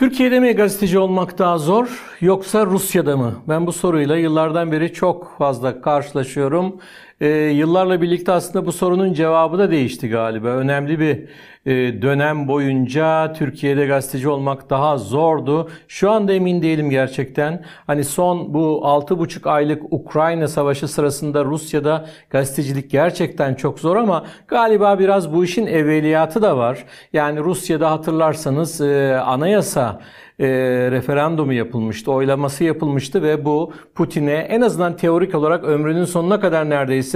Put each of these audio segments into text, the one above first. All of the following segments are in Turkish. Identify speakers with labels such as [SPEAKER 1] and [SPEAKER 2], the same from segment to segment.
[SPEAKER 1] Türkiye'de mi gazeteci olmak daha zor yoksa Rusya'da mı? Ben bu soruyla yıllardan beri çok fazla karşılaşıyorum. Ee, yıllarla birlikte aslında bu sorunun cevabı da değişti galiba. Önemli bir e, dönem boyunca Türkiye'de gazeteci olmak daha zordu. Şu anda emin değilim gerçekten. Hani son bu 6,5 aylık Ukrayna savaşı sırasında Rusya'da gazetecilik gerçekten çok zor ama galiba biraz bu işin evveliyatı da var. Yani Rusya'da hatırlarsanız e, anayasa e, referandumu yapılmıştı, oylaması yapılmıştı ve bu Putin'e en azından teorik olarak ömrünün sonuna kadar neredeyse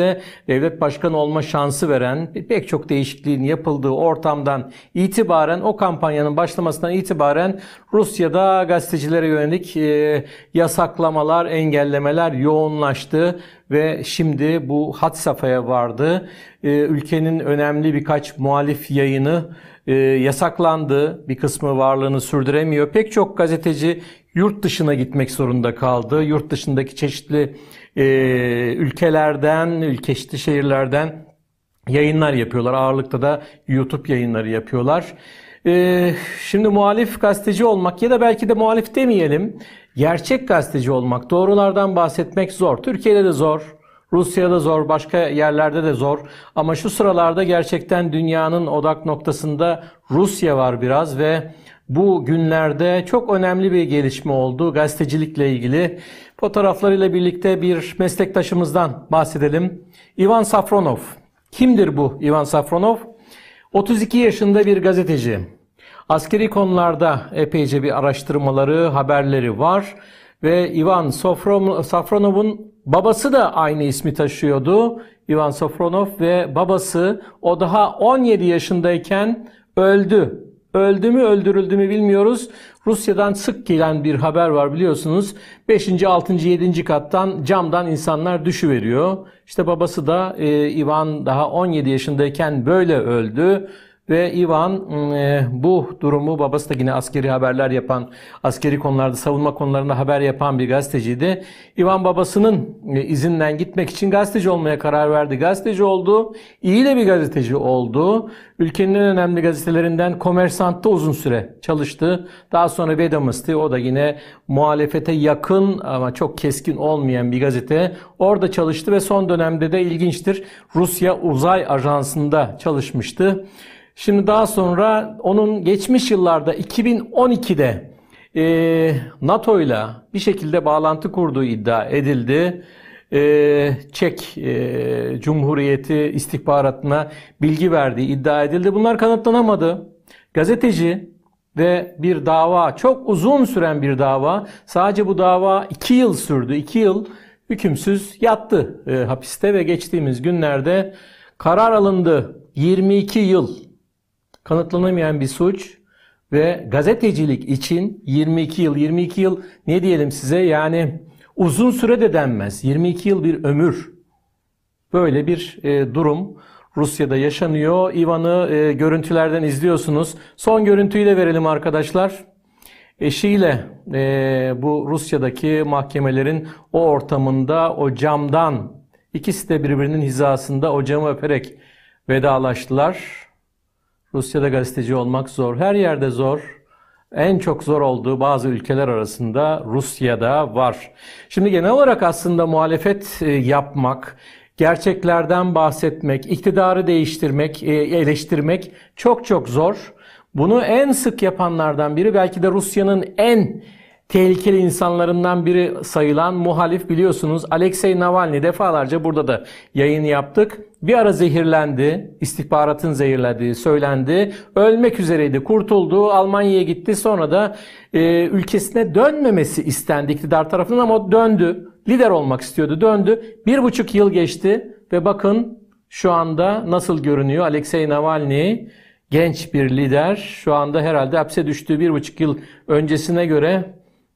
[SPEAKER 1] devlet başkanı olma şansı veren pek çok değişikliğin yapıldığı ortamdan itibaren o kampanyanın başlamasından itibaren Rusya'da gazetecilere yönelik e, yasaklamalar, engellemeler yoğunlaştı ve şimdi bu had safhaya vardı. E, ülkenin önemli birkaç muhalif yayını e, yasaklandı. Bir kısmı varlığını sürdüremiyor. Pek çok gazeteci yurt dışına gitmek zorunda kaldı. Yurt dışındaki çeşitli e, ülkelerden, ülke çeşitli şehirlerden yayınlar yapıyorlar. Ağırlıkta da YouTube yayınları yapıyorlar. E, şimdi muhalif gazeteci olmak ya da belki de muhalif demeyelim. Gerçek gazeteci olmak, doğrulardan bahsetmek zor. Türkiye'de de zor. Rusya'da zor, başka yerlerde de zor. Ama şu sıralarda gerçekten dünyanın odak noktasında Rusya var biraz ve bu günlerde çok önemli bir gelişme oldu gazetecilikle ilgili. Fotoğraflarıyla birlikte bir meslektaşımızdan bahsedelim. Ivan Safronov. Kimdir bu Ivan Safronov? 32 yaşında bir gazeteci. Askeri konularda epeyce bir araştırmaları, haberleri var ve Ivan Safronov'un babası da aynı ismi taşıyordu. Ivan Safronov ve babası o daha 17 yaşındayken öldü. Öldü mü öldürüldü mü bilmiyoruz. Rusya'dan sık gelen bir haber var biliyorsunuz. 5. 6. 7. kattan camdan insanlar düşüveriyor. İşte babası da e, Ivan daha 17 yaşındayken böyle öldü. Ve Ivan e, bu durumu babası da yine askeri haberler yapan, askeri konularda, savunma konularında haber yapan bir gazeteciydi. Ivan babasının e, izinden gitmek için gazeteci olmaya karar verdi. Gazeteci oldu, iyi de bir gazeteci oldu. Ülkenin en önemli gazetelerinden Komersant'ta uzun süre çalıştı. Daha sonra Vedomosti, o da yine muhalefete yakın ama çok keskin olmayan bir gazete. Orada çalıştı ve son dönemde de ilginçtir Rusya Uzay Ajansı'nda çalışmıştı. Şimdi daha sonra onun geçmiş yıllarda 2012'de e, NATO ile bir şekilde bağlantı kurduğu iddia edildi. E, Çek e, Cumhuriyeti istihbaratına bilgi verdiği iddia edildi. Bunlar kanıtlanamadı. Gazeteci ve bir dava, çok uzun süren bir dava. Sadece bu dava 2 yıl sürdü. 2 yıl hükümsüz yattı e, hapiste ve geçtiğimiz günlerde karar alındı. 22 yıl kanıtlanamayan bir suç ve gazetecilik için 22 yıl, 22 yıl ne diyelim size yani uzun süre de denmez. 22 yıl bir ömür. Böyle bir e, durum Rusya'da yaşanıyor. Ivan'ı e, görüntülerden izliyorsunuz. Son görüntüyü de verelim arkadaşlar. Eşiyle e, bu Rusya'daki mahkemelerin o ortamında o camdan ikisi de birbirinin hizasında o camı öperek vedalaştılar. Rusya'da gazeteci olmak zor. Her yerde zor. En çok zor olduğu bazı ülkeler arasında Rusya'da var. Şimdi genel olarak aslında muhalefet e, yapmak, gerçeklerden bahsetmek, iktidarı değiştirmek, e, eleştirmek çok çok zor. Bunu en sık yapanlardan biri belki de Rusya'nın en tehlikeli insanlarından biri sayılan muhalif biliyorsunuz Alexei Navalny defalarca burada da yayın yaptık. Bir ara zehirlendi, istihbaratın zehirlediği söylendi. Ölmek üzereydi, kurtuldu, Almanya'ya gitti. Sonra da e, ülkesine dönmemesi istendi iktidar tarafından ama o döndü. Lider olmak istiyordu, döndü. Bir buçuk yıl geçti ve bakın şu anda nasıl görünüyor Alexei Navalny genç bir lider. Şu anda herhalde hapse düştüğü bir buçuk yıl öncesine göre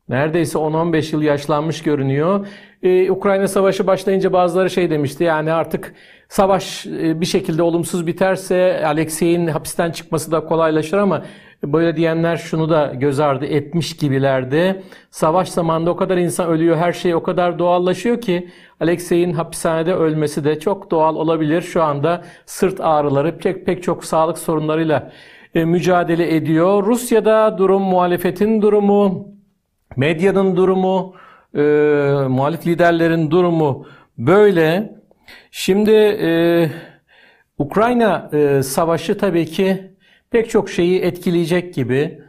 [SPEAKER 1] Neredeyse 10-15 yıl yaşlanmış görünüyor. Ee, Ukrayna Savaşı başlayınca bazıları şey demişti yani artık savaş e, bir şekilde olumsuz biterse Alexey'in hapisten çıkması da kolaylaşır ama böyle diyenler şunu da göz ardı etmiş gibilerdi. Savaş zamanında o kadar insan ölüyor, her şey o kadar doğallaşıyor ki Alexey'in hapishanede ölmesi de çok doğal olabilir. Şu anda sırt ağrıları, pek, pek çok sağlık sorunlarıyla e, mücadele ediyor. Rusya'da durum, muhalefetin durumu, medyanın durumu, e, muhalif liderlerin durumu böyle. Şimdi e, Ukrayna e, savaşı tabii ki pek çok şeyi etkileyecek gibi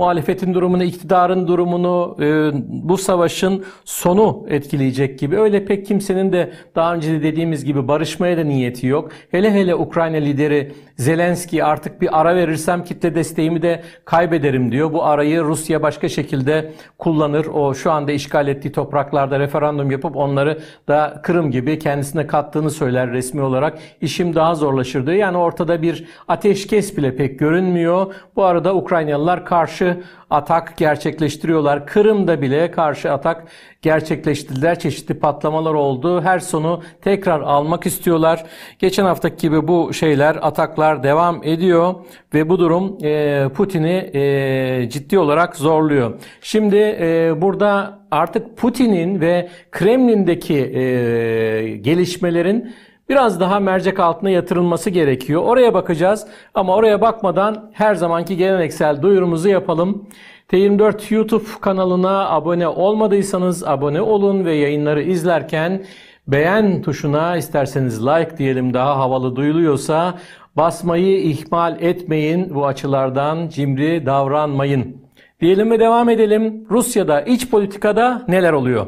[SPEAKER 1] muhalefetin durumunu, iktidarın durumunu, e, bu savaşın sonu etkileyecek gibi. Öyle pek kimsenin de daha önce de dediğimiz gibi barışmaya da niyeti yok. Hele hele Ukrayna lideri Zelenski artık bir ara verirsem kitle desteğimi de kaybederim diyor. Bu arayı Rusya başka şekilde kullanır. O şu anda işgal ettiği topraklarda referandum yapıp onları da Kırım gibi kendisine kattığını söyler resmi olarak. İşim daha zorlaşır diyor. Yani ortada bir ateşkes bile pek görünmüyor. Bu arada Ukraynalılar karşı atak gerçekleştiriyorlar. Kırım'da bile karşı atak gerçekleştirdiler. Çeşitli patlamalar oldu. Her sonu tekrar almak istiyorlar. Geçen haftaki gibi bu şeyler, ataklar devam ediyor ve bu durum e, Putin'i e, ciddi olarak zorluyor. Şimdi e, burada artık Putin'in ve Kremlin'deki e, gelişmelerin biraz daha mercek altına yatırılması gerekiyor. Oraya bakacağız ama oraya bakmadan her zamanki geleneksel duyurumuzu yapalım. T24 YouTube kanalına abone olmadıysanız abone olun ve yayınları izlerken beğen tuşuna isterseniz like diyelim daha havalı duyuluyorsa basmayı ihmal etmeyin. Bu açılardan cimri davranmayın. Diyelim ve devam edelim. Rusya'da iç politikada neler oluyor?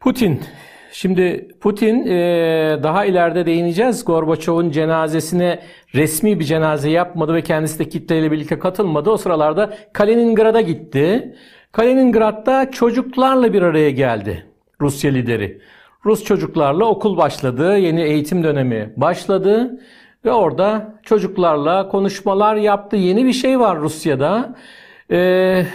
[SPEAKER 1] Putin Şimdi Putin e, daha ileride değineceğiz. Gorbaçov'un cenazesine resmi bir cenaze yapmadı ve kendisi de kitleyle birlikte katılmadı. O sıralarda Kaliningrad'a gitti. Kaliningrad'da çocuklarla bir araya geldi Rusya lideri. Rus çocuklarla okul başladı, yeni eğitim dönemi başladı ve orada çocuklarla konuşmalar yaptı. Yeni bir şey var Rusya'da. Ee,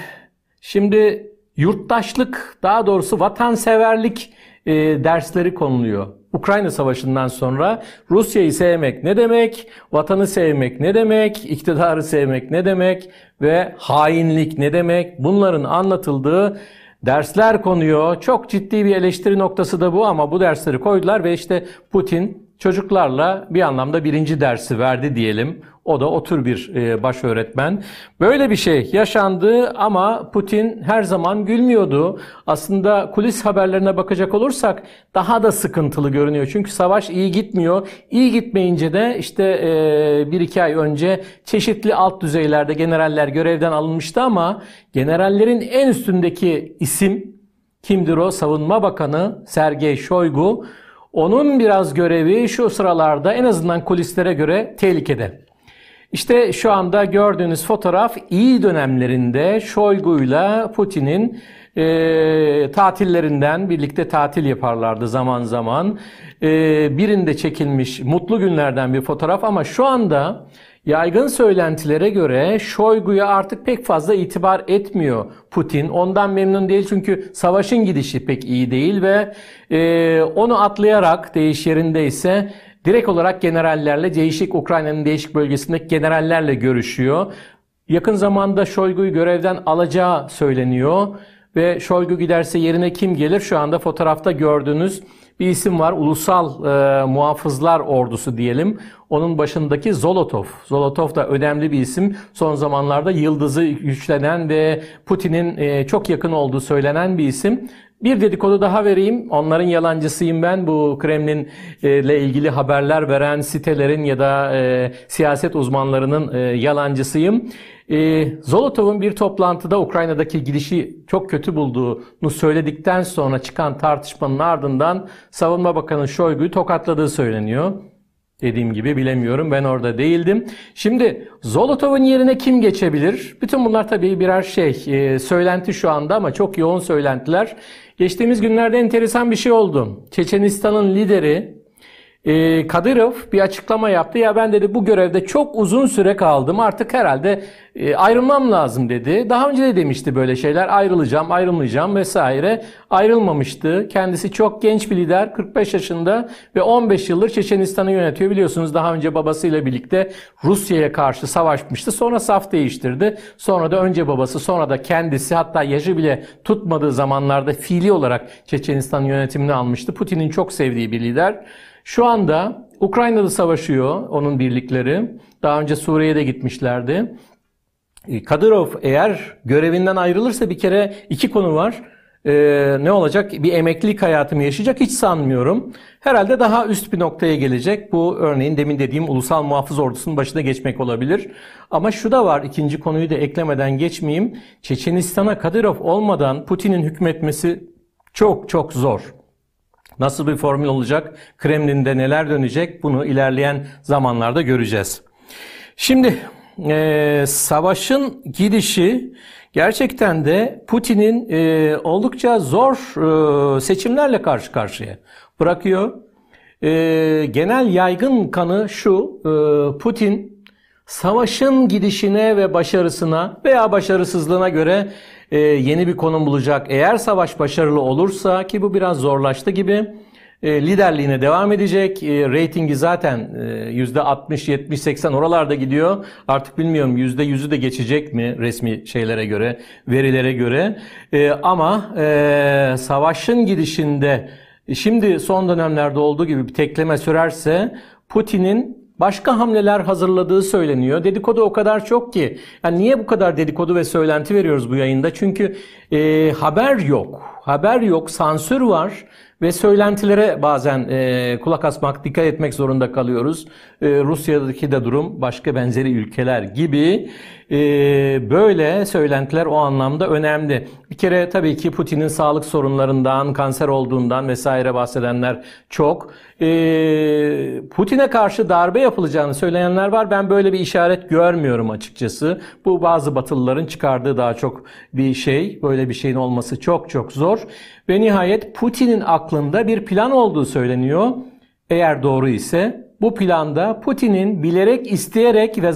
[SPEAKER 1] şimdi yurttaşlık, daha doğrusu vatanseverlik e, dersleri konuluyor. Ukrayna Savaşı'ndan sonra Rusya'yı sevmek ne demek, vatanı sevmek ne demek, iktidarı sevmek ne demek ve hainlik ne demek bunların anlatıldığı dersler konuyor. Çok ciddi bir eleştiri noktası da bu ama bu dersleri koydular ve işte Putin çocuklarla bir anlamda birinci dersi verdi diyelim. O da otur bir e, baş öğretmen. Böyle bir şey yaşandı ama Putin her zaman gülmüyordu. Aslında kulis haberlerine bakacak olursak daha da sıkıntılı görünüyor. Çünkü savaş iyi gitmiyor. İyi gitmeyince de işte e, bir iki ay önce çeşitli alt düzeylerde generaller görevden alınmıştı ama generallerin en üstündeki isim kimdir o? Savunma Bakanı Sergey Shoigu. Onun biraz görevi şu sıralarda en azından kulislere göre tehlikede. İşte şu anda gördüğünüz fotoğraf iyi dönemlerinde Şoygu'yla Putin'in e, tatillerinden birlikte tatil yaparlardı zaman zaman. E, birinde çekilmiş mutlu günlerden bir fotoğraf ama şu anda yaygın söylentilere göre Şoygu'ya artık pek fazla itibar etmiyor Putin. Ondan memnun değil çünkü savaşın gidişi pek iyi değil ve e, onu atlayarak değiş yerindeyse direkt olarak generallerle değişik Ukrayna'nın değişik bölgesindeki generallerle görüşüyor. Yakın zamanda Şoygu'yu görevden alacağı söyleniyor ve Şoygu giderse yerine kim gelir? Şu anda fotoğrafta gördüğünüz bir isim var. Ulusal e, Muhafızlar Ordusu diyelim. Onun başındaki Zolotov. Zolotov da önemli bir isim. Son zamanlarda yıldızı güçlenen ve Putin'in e, çok yakın olduğu söylenen bir isim. Bir dedikodu daha vereyim. Onların yalancısıyım ben. Bu Kremlin ile ilgili haberler veren sitelerin ya da e, siyaset uzmanlarının e, yalancısıyım. E, Zolotov'un bir toplantıda Ukrayna'daki gidişi çok kötü bulduğunu söyledikten sonra çıkan tartışmanın ardından Savunma Bakanı Şoygu'yu tokatladığı söyleniyor. Dediğim gibi bilemiyorum. Ben orada değildim. Şimdi Zolotov'un yerine kim geçebilir? Bütün bunlar tabii birer şey. E, söylenti şu anda ama çok yoğun söylentiler. Geçtiğimiz günlerde enteresan bir şey oldu. Çeçenistan'ın lideri e, Kadyrov bir açıklama yaptı. Ya ben dedi bu görevde çok uzun süre kaldım. Artık herhalde e, ayrılmam lazım dedi. Daha önce de demişti böyle şeyler. Ayrılacağım, ayrılmayacağım vesaire. Ayrılmamıştı. Kendisi çok genç bir lider. 45 yaşında ve 15 yıldır Çeçenistan'ı yönetiyor. Biliyorsunuz daha önce babasıyla birlikte Rusya'ya karşı savaşmıştı. Sonra saf değiştirdi. Sonra da önce babası sonra da kendisi hatta yaşı bile tutmadığı zamanlarda fiili olarak Çeçenistan yönetimini almıştı. Putin'in çok sevdiği bir lider. Şu anda Ukrayna'da savaşıyor onun birlikleri. Daha önce Suriye'de gitmişlerdi. E, Kadyrov eğer görevinden ayrılırsa bir kere iki konu var. Ee, ne olacak? Bir emeklilik hayatımı yaşayacak hiç sanmıyorum. Herhalde daha üst bir noktaya gelecek. Bu örneğin demin dediğim ulusal muhafız ordusunun başına geçmek olabilir. Ama şu da var ikinci konuyu da eklemeden geçmeyeyim. Çeçenistan'a Kadyrov olmadan Putin'in hükmetmesi çok çok zor. Nasıl bir formül olacak? Kremlin'de neler dönecek? Bunu ilerleyen zamanlarda göreceğiz. Şimdi e, savaşın gidişi gerçekten de Putin'in e, oldukça zor e, seçimlerle karşı karşıya bırakıyor. E, genel yaygın kanı şu, e, Putin savaşın gidişine ve başarısına veya başarısızlığına göre e, yeni bir konum bulacak. Eğer savaş başarılı olursa ki bu biraz zorlaştı gibi e, liderliğine devam edecek. E, reytingi zaten e, %60, 70, 80 oralarda gidiyor. Artık bilmiyorum %100'ü de geçecek mi resmi şeylere göre, verilere göre. E, ama e, savaşın gidişinde şimdi son dönemlerde olduğu gibi bir tekleme sürerse Putin'in başka hamleler hazırladığı söyleniyor. Dedikodu o kadar çok ki. Yani niye bu kadar dedikodu ve söylenti veriyoruz bu yayında? Çünkü e, haber yok. Haber yok, sansür var ve söylentilere bazen e, kulak asmak, dikkat etmek zorunda kalıyoruz. E, Rusya'daki de durum başka benzeri ülkeler gibi e, böyle söylentiler o anlamda önemli. Bir kere tabii ki Putin'in sağlık sorunlarından, kanser olduğundan vesaire bahsedenler çok. E, Putin'e karşı darbe yapılacağını söyleyenler var. Ben böyle bir işaret görmüyorum açıkçası. Bu bazı Batılıların çıkardığı daha çok bir şey. Böyle bir şeyin olması çok çok zor. Ve nihayet Putin'in aklında bir plan olduğu söyleniyor. Eğer doğru ise bu planda Putin'in bilerek, isteyerek ve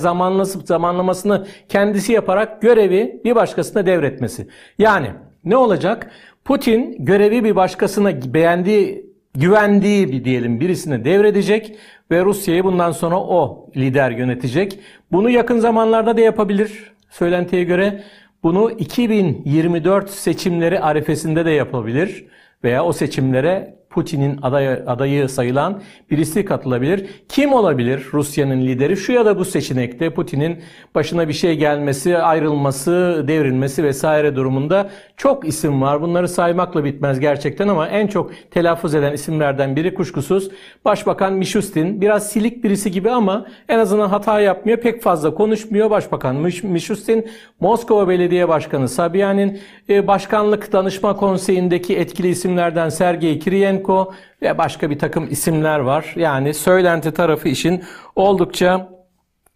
[SPEAKER 1] zamanlamasını kendisi yaparak görevi bir başkasına devretmesi. Yani ne olacak? Putin görevi bir başkasına beğendiği, güvendiği bir diyelim birisine devredecek ve Rusya'yı bundan sonra o lider yönetecek. Bunu yakın zamanlarda da yapabilir söylentiye göre. Bunu 2024 seçimleri arifesinde de yapabilir veya o seçimlere Putin'in adayı, adayı sayılan birisi katılabilir. Kim olabilir Rusya'nın lideri? Şu ya da bu seçenekte Putin'in başına bir şey gelmesi, ayrılması, devrilmesi vesaire durumunda çok isim var. Bunları saymakla bitmez gerçekten ama en çok telaffuz eden isimlerden biri kuşkusuz Başbakan Mishustin. Biraz silik birisi gibi ama en azından hata yapmıyor. Pek fazla konuşmuyor. Başbakan Mishustin, Moskova Belediye Başkanı Sabyanin, e, Başkanlık Danışma Konseyi'ndeki etkili isimlerden Sergey Kiriyenko, Lukashenko ve başka bir takım isimler var. Yani söylenti tarafı işin oldukça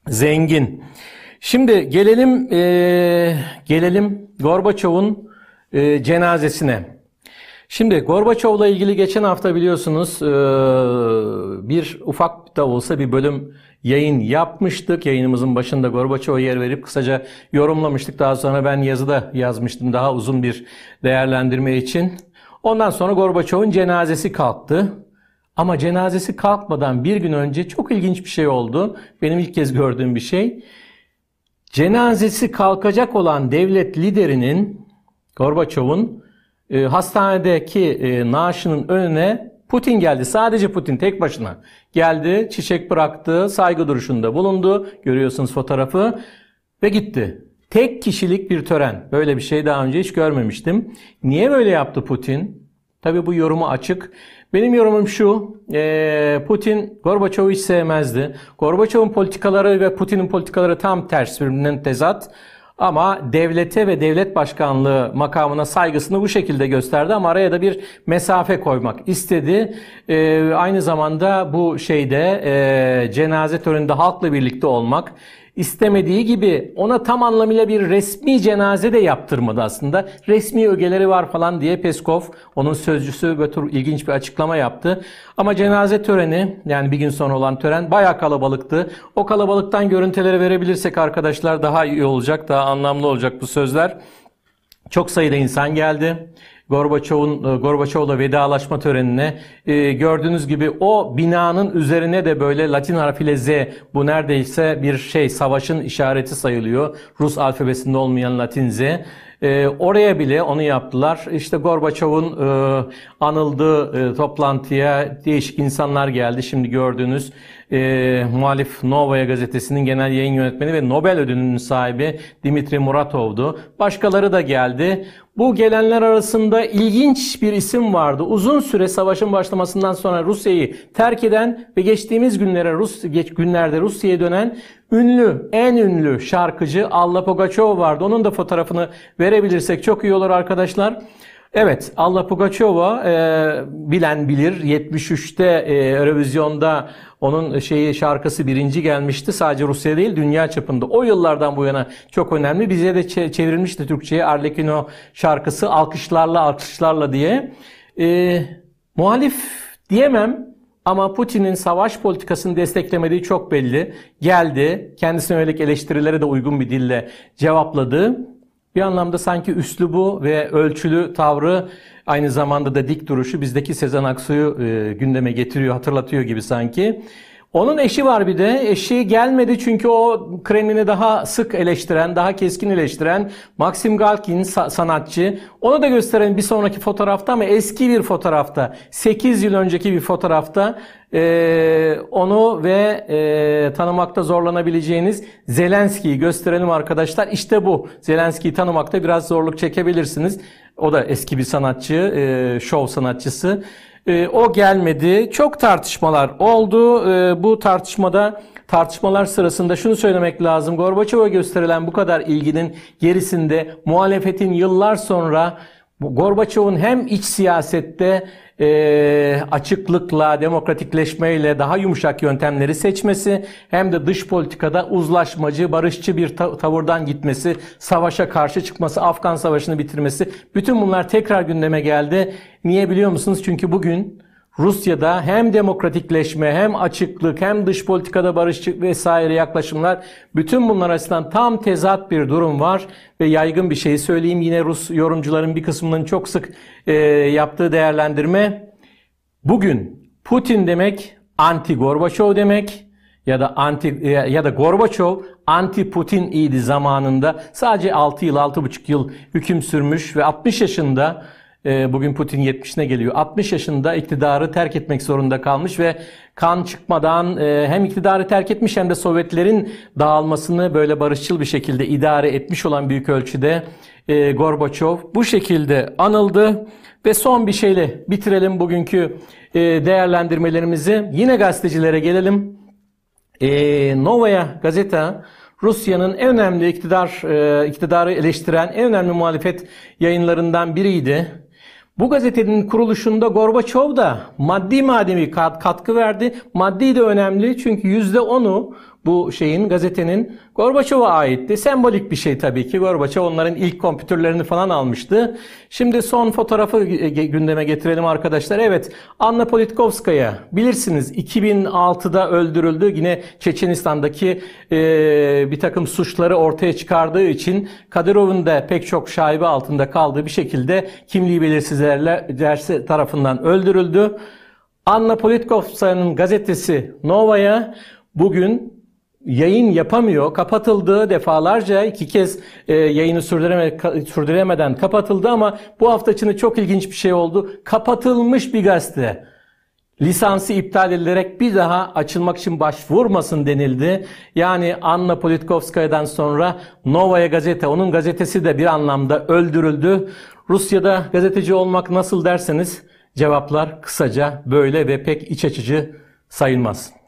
[SPEAKER 1] zengin. Şimdi gelelim e, gelelim Gorbaçov'un e, cenazesine. Şimdi Gorbaçov'la ilgili geçen hafta biliyorsunuz e, bir ufak da olsa bir bölüm yayın yapmıştık. Yayınımızın başında Gorbaçov'a yer verip kısaca yorumlamıştık. Daha sonra ben yazıda yazmıştım daha uzun bir değerlendirme için. Ondan sonra Gorbaçov'un cenazesi kalktı. Ama cenazesi kalkmadan bir gün önce çok ilginç bir şey oldu. Benim ilk kez gördüğüm bir şey. Cenazesi kalkacak olan devlet liderinin Gorbaçov'un e, hastanedeki e, naaşının önüne Putin geldi. Sadece Putin tek başına geldi. Çiçek bıraktı. Saygı duruşunda bulundu. Görüyorsunuz fotoğrafı. Ve gitti. Tek kişilik bir tören. Böyle bir şey daha önce hiç görmemiştim. Niye böyle yaptı Putin? Tabii bu yorumu açık. Benim yorumum şu, Putin Gorbaçov'u hiç sevmezdi. Gorbaçov'un politikaları ve Putin'in politikaları tam ters birbirinden tezat. Ama devlete ve devlet başkanlığı makamına saygısını bu şekilde gösterdi ama araya da bir mesafe koymak istedi. Ee, aynı zamanda bu şeyde e, cenaze töreninde halkla birlikte olmak, istemediği gibi ona tam anlamıyla bir resmi cenaze de yaptırmadı aslında. Resmi ögeleri var falan diye Peskov, onun sözcüsü Götür ilginç bir açıklama yaptı. Ama cenaze töreni yani bir gün sonra olan tören bayağı kalabalıktı. O kalabalıktan görüntüleri verebilirsek arkadaşlar daha iyi olacak, daha anlamlı olacak bu sözler. Çok sayıda insan geldi. Gorbaçov'un e, Gorbaçov'la vedalaşma törenine e, gördüğünüz gibi o binanın üzerine de böyle Latin harfiyle Z bu neredeyse bir şey savaşın işareti sayılıyor. Rus alfabesinde olmayan Latin Z. E, oraya bile onu yaptılar. İşte Gorbaçov'un e, anıldığı e, toplantıya değişik insanlar geldi. Şimdi gördüğünüz e, muhalif Novaya gazetesinin genel yayın yönetmeni ve Nobel ödülünün sahibi Dimitri Muratov'du. Başkaları da geldi. Bu gelenler arasında ilginç bir isim vardı. Uzun süre savaşın başlamasından sonra Rusya'yı terk eden ve geçtiğimiz günlere Rus geç günlerde Rusya'ya dönen ünlü, en ünlü şarkıcı Alla Pugacheva vardı. Onun da fotoğrafını verebilirsek çok iyi olur arkadaşlar. Evet, Alla Pugacheva e, bilen bilir. 73'te e, Eurovizyon'da onun şeyi şarkısı birinci gelmişti. Sadece Rusya değil, dünya çapında. O yıllardan bu yana çok önemli. Bize de çevrilmişti Türkçe'ye Arlecchino şarkısı alkışlarla alkışlarla diye. E, muhalif diyemem ama Putin'in savaş politikasını desteklemediği çok belli. Geldi, kendisine yönelik eleştirilere de uygun bir dille cevapladı. Bir anlamda sanki üslubu ve ölçülü tavrı aynı zamanda da dik duruşu bizdeki Sezen Aksu'yu e, gündeme getiriyor, hatırlatıyor gibi sanki. Onun eşi var bir de. Eşi gelmedi çünkü o Kremlin'i daha sık eleştiren, daha keskin eleştiren Maxim Galkin sanatçı. Onu da gösteren bir sonraki fotoğrafta ama eski bir fotoğrafta. 8 yıl önceki bir fotoğrafta onu ve tanımakta zorlanabileceğiniz Zelenski'yi gösterelim arkadaşlar. İşte bu. Zelenski'yi tanımakta biraz zorluk çekebilirsiniz. O da eski bir sanatçı, e, şov sanatçısı. E, o gelmedi. Çok tartışmalar oldu. E, bu tartışmada tartışmalar sırasında şunu söylemek lazım. Gorbaçov'a gösterilen bu kadar ilginin gerisinde muhalefetin yıllar sonra Gorbaçov'un hem iç siyasette e, açıklıkla, demokratikleşmeyle daha yumuşak yöntemleri seçmesi hem de dış politikada uzlaşmacı, barışçı bir tavırdan gitmesi, savaşa karşı çıkması, Afgan Savaşı'nı bitirmesi bütün bunlar tekrar gündeme geldi. Niye biliyor musunuz? Çünkü bugün Rusya'da hem demokratikleşme hem açıklık hem dış politikada barışçılık vesaire yaklaşımlar bütün bunlar açısından tam tezat bir durum var. Ve yaygın bir şey söyleyeyim yine Rus yorumcuların bir kısmının çok sık e, yaptığı değerlendirme. Bugün Putin demek anti Gorbaçov demek ya da anti ya da Gorbaçov anti Putin idi zamanında. Sadece 6 yıl 6,5 yıl hüküm sürmüş ve 60 yaşında bugün Putin 70'ine geliyor. 60 yaşında iktidarı terk etmek zorunda kalmış ve kan çıkmadan e, hem iktidarı terk etmiş hem de Sovyetlerin dağılmasını böyle barışçıl bir şekilde idare etmiş olan büyük ölçüde e, Gorbaçov bu şekilde anıldı. Ve son bir şeyle bitirelim bugünkü e, değerlendirmelerimizi. Yine gazetecilere gelelim. Novaya gazete Rusya'nın en önemli iktidar iktidarı eleştiren en önemli muhalefet yayınlarından biriydi. Bu gazetenin kuruluşunda Gorbaçov da maddi mademi katkı verdi. Maddi de önemli çünkü %10'u bu şeyin gazetenin Gorbaçov'a aitti. Sembolik bir şey tabii ki. Gorbaçov onların ilk kompütürlerini falan almıştı. Şimdi son fotoğrafı gündeme getirelim arkadaşlar. Evet Anna Politkovskaya bilirsiniz 2006'da öldürüldü. Yine Çeçenistan'daki e, bir takım suçları ortaya çıkardığı için Kadirov'un da pek çok şaibe altında kaldığı bir şekilde kimliği belirsizlerle tarafından öldürüldü. Anna Politkovskaya'nın gazetesi Nova'ya bugün yayın yapamıyor. Kapatıldı defalarca iki kez e, yayını sürdüreme, sürdüremeden kapatıldı ama bu hafta içinde çok ilginç bir şey oldu. Kapatılmış bir gazete lisansı iptal edilerek bir daha açılmak için başvurmasın denildi. Yani Anna Politkovskaya'dan sonra Novaya gazete, onun gazetesi de bir anlamda öldürüldü. Rusya'da gazeteci olmak nasıl derseniz cevaplar kısaca böyle ve pek iç açıcı sayılmaz.